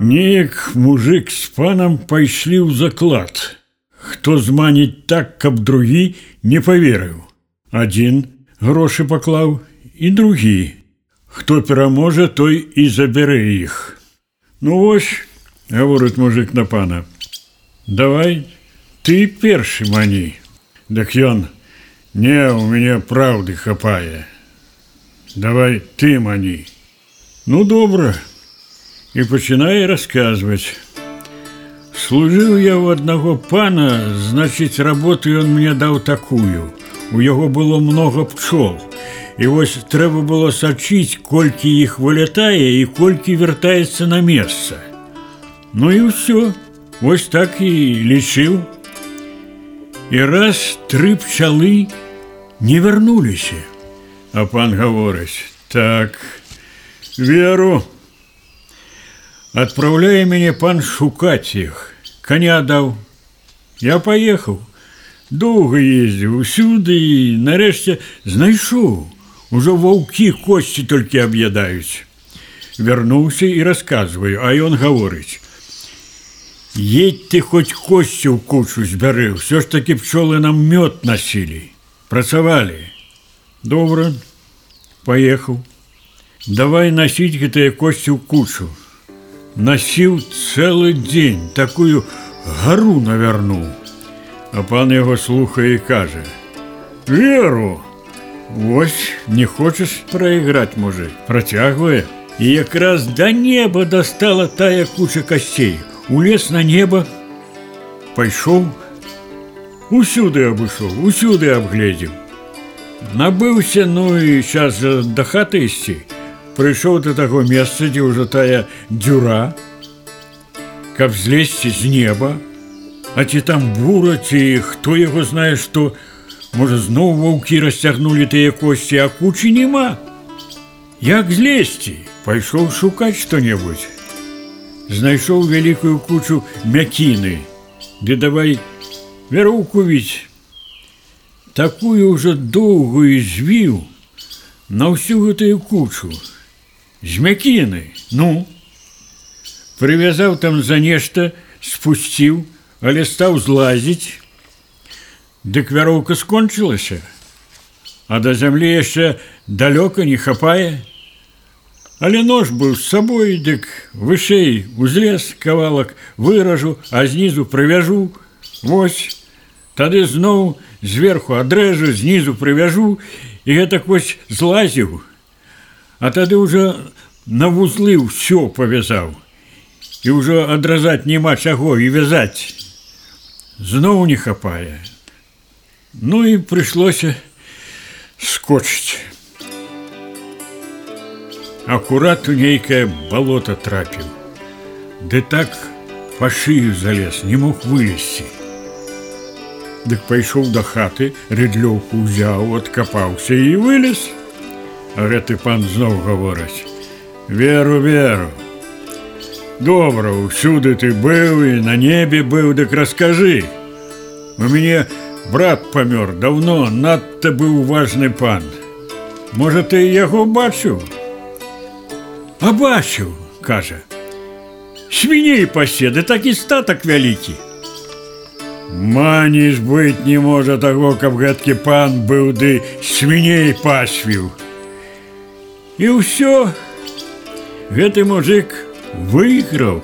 Неяк мужик з панам пайшлі ў заклад. Хто зманіць так, каб другі не паверыў. Адзін грошы паклаў і другі. Хто пераможа, той і забярэ іх. Ну вось, гаворыць мужик на пана. Давай ты першы мані. Дык ён, не, у мяне праўды хапае. Давай ты мані. Ну добра, і пачынае расказваць. Служыў я ў аднаго пана, значыць, работу ён мне даў такую. У яго было много пчол. І вось трэба было сачыць, колькі іх вылятае і колькі вяртаецца на месца. Ну і ўсё, вось так і лічыў. І раз тры пчалы не вярнуліся. А пан гаворыць: так, веру, Адпраўляе мяне пан шукаць іх. Каня даў. Я паехаў. Доўга ездзіў усюды і нарэшце знайшоў. Ужо ваўкі косці толькі аб'ядаюць. Вярнуўся і расказваю, а ён гаворыць: « Едь ты хоць косці ў кучу збяры, ўсё ж такі пчолы нам мёд насілі. Працавалі. Добра, паехаў. Давай насіць гэтыя косці ў кучу насіў цэлы дзень такую гару навярнуў. А пан яго слухае і кажа: « Веру, Вось не хочаш прайграць мужик, працягвае. І якраз да неба дастала тая куча касцей. Улез на неба, пайшоў, усюды абышоў, усюды абгледзеў. Набыўся, ну і час да хаты ісці, прыйшоў да таго месца, дзе ўжо тая дзюра, каб злезці з неба, А ці там бура ці хто яго знае, што можа зноў ваўкі расцягнулі тыя косці, а кучы няма. Як злезці, пайшоў шукаць што-небудзь. Знайшоў вялікую кучу мякіны, ды давай вяроўку віць. Такую ўжо доўгую звіў на ўсю гэтую кучу З мякіны, ну, прывязаў там за нешта, спусціў, але стаў злазіць, Дык вяроўка скончылася, а да зямлі яшчэ далёка не хапае. Але нож быў з сабой, дык вышэй узлез кавалак выражу, а знізу прывяжу, Вось, тады зноў зверху адрэжу, знізу прывяжу і гэтак вось злазіў, А тады ўжо на вузлы ўсё павязаў. І ўжо адразаць няма чаго і вязаць. Зноў не хапае. Ну і прыйшлося скочыць. Акурат у нейкае балота трапіў. Ды так па шыю залез, не мог вылезці. Дык пайшоў да хаты, рыдлёўку ўзяў, адкапаўся і вылез. А гэты пан зноў гаворыць: Веру, веру. Добра, ўсюды ты быў і на небе быў, дык раскажы. У мяне брат памёр даўно, надта быў важны пан. Можа, ты яго бачыў? А бачыў, кажа. Свіней паседы такі статак вялікі. Маніш быць не можа таго, каб гэткі пан быў ды свіней пасвіў. І ўсё гэты мужик выйграў